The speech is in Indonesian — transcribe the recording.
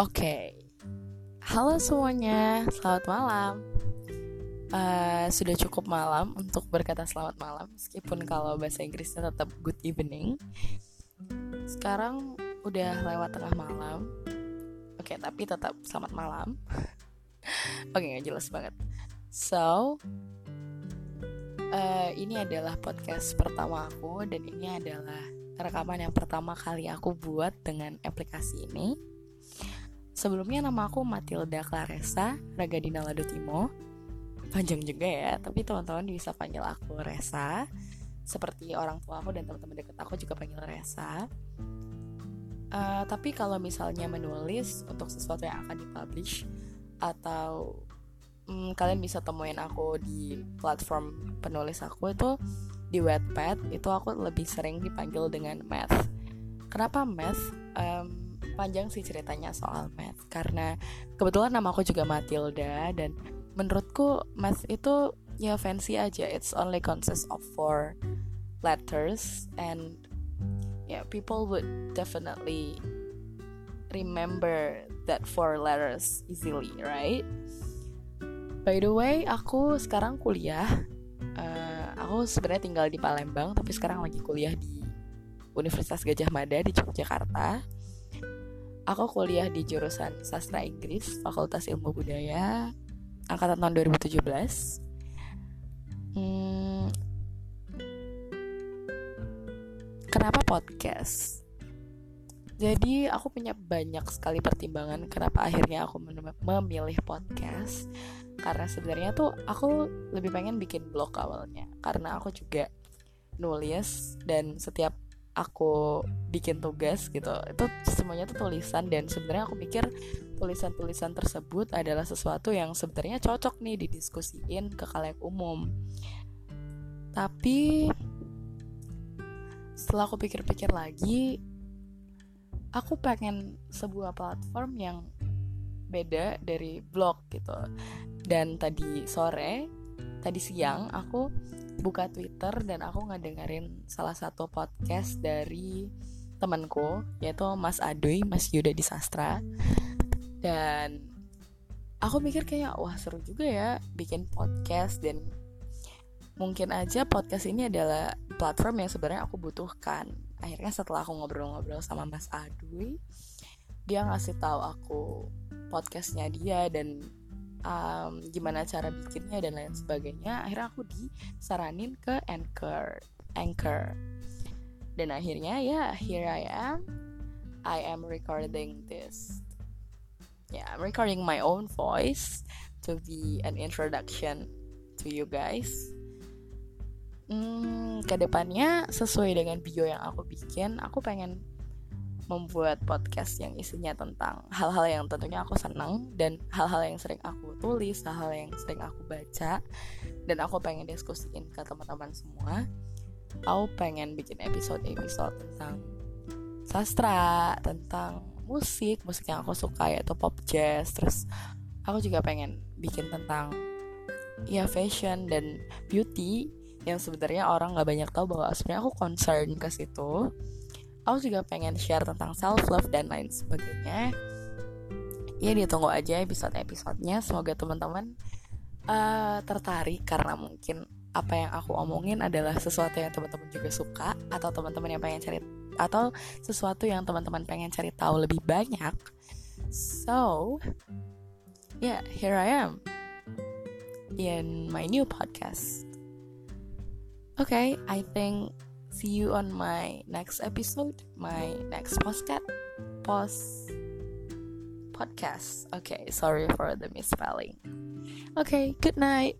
Oke, halo semuanya, selamat malam. Uh, sudah cukup malam untuk berkata selamat malam, meskipun kalau bahasa Inggrisnya tetap good evening. Sekarang udah lewat tengah malam. Oke, tapi tetap selamat malam. Oke, nggak jelas banget. So, uh, ini adalah podcast pertama aku dan ini adalah rekaman yang pertama kali aku buat dengan aplikasi ini Sebelumnya nama aku Matilda Claresa Ragadina Ladutimo Panjang juga ya, tapi teman-teman bisa panggil aku Resa Seperti orang tua aku dan teman-teman deket aku juga panggil Resa uh, Tapi kalau misalnya menulis untuk sesuatu yang akan dipublish Atau um, kalian bisa temuin aku di platform penulis aku itu di Wattpad itu aku lebih sering dipanggil dengan math. Kenapa math? Um, panjang sih ceritanya soal math karena kebetulan nama aku juga Matilda dan menurutku math itu ya fancy aja. It's only consists of four letters and yeah people would definitely remember that four letters easily right? By the way aku sekarang kuliah. Uh, aku sebenarnya tinggal di Palembang tapi sekarang lagi kuliah di Universitas Gajah Mada di Yogyakarta Aku kuliah di jurusan Sastra Inggris, Fakultas Ilmu Budaya, angkatan tahun 2017. Hmm, kenapa podcast? Jadi aku punya banyak sekali pertimbangan kenapa akhirnya aku memilih podcast Karena sebenarnya tuh aku lebih pengen bikin blog awalnya Karena aku juga nulis dan setiap aku bikin tugas gitu. Itu semuanya tuh tulisan dan sebenarnya aku pikir tulisan-tulisan tersebut adalah sesuatu yang sebenarnya cocok nih didiskusiin ke kalian umum. Tapi setelah aku pikir-pikir lagi aku pengen sebuah platform yang beda dari blog gitu. Dan tadi sore tadi siang aku buka Twitter dan aku ngedengerin salah satu podcast dari temanku yaitu Mas Aduy, Mas Yuda di Sastra. Dan aku mikir kayak wah seru juga ya bikin podcast dan mungkin aja podcast ini adalah platform yang sebenarnya aku butuhkan. Akhirnya setelah aku ngobrol-ngobrol sama Mas Aduy, dia ngasih tahu aku podcastnya dia dan um, gimana cara bikinnya dan lain sebagainya akhirnya aku disaranin ke anchor anchor. Dan akhirnya ya here I am. I am recording this. Yeah I'm recording my own voice to be an introduction to you guys. Hmm, ke depannya sesuai dengan bio yang aku bikin aku pengen membuat podcast yang isinya tentang hal-hal yang tentunya aku senang dan hal-hal yang sering aku tulis, hal-hal yang sering aku baca dan aku pengen diskusiin ke teman-teman semua. Aku pengen bikin episode-episode tentang sastra, tentang musik, musik yang aku suka yaitu pop jazz. Terus aku juga pengen bikin tentang ya fashion dan beauty yang sebenarnya orang nggak banyak tahu bahwa sebenarnya aku concern ke situ aku juga pengen share tentang self love dan lain sebagainya. Ya ditunggu aja episode-episodenya. Semoga teman-teman uh, tertarik karena mungkin apa yang aku omongin adalah sesuatu yang teman-teman juga suka atau teman-teman yang pengen cari atau sesuatu yang teman-teman pengen cari tahu lebih banyak. So yeah here I am in my new podcast. Okay I think see you on my next episode, my next postcat post podcast. Okay, sorry for the misspelling. Okay, good night.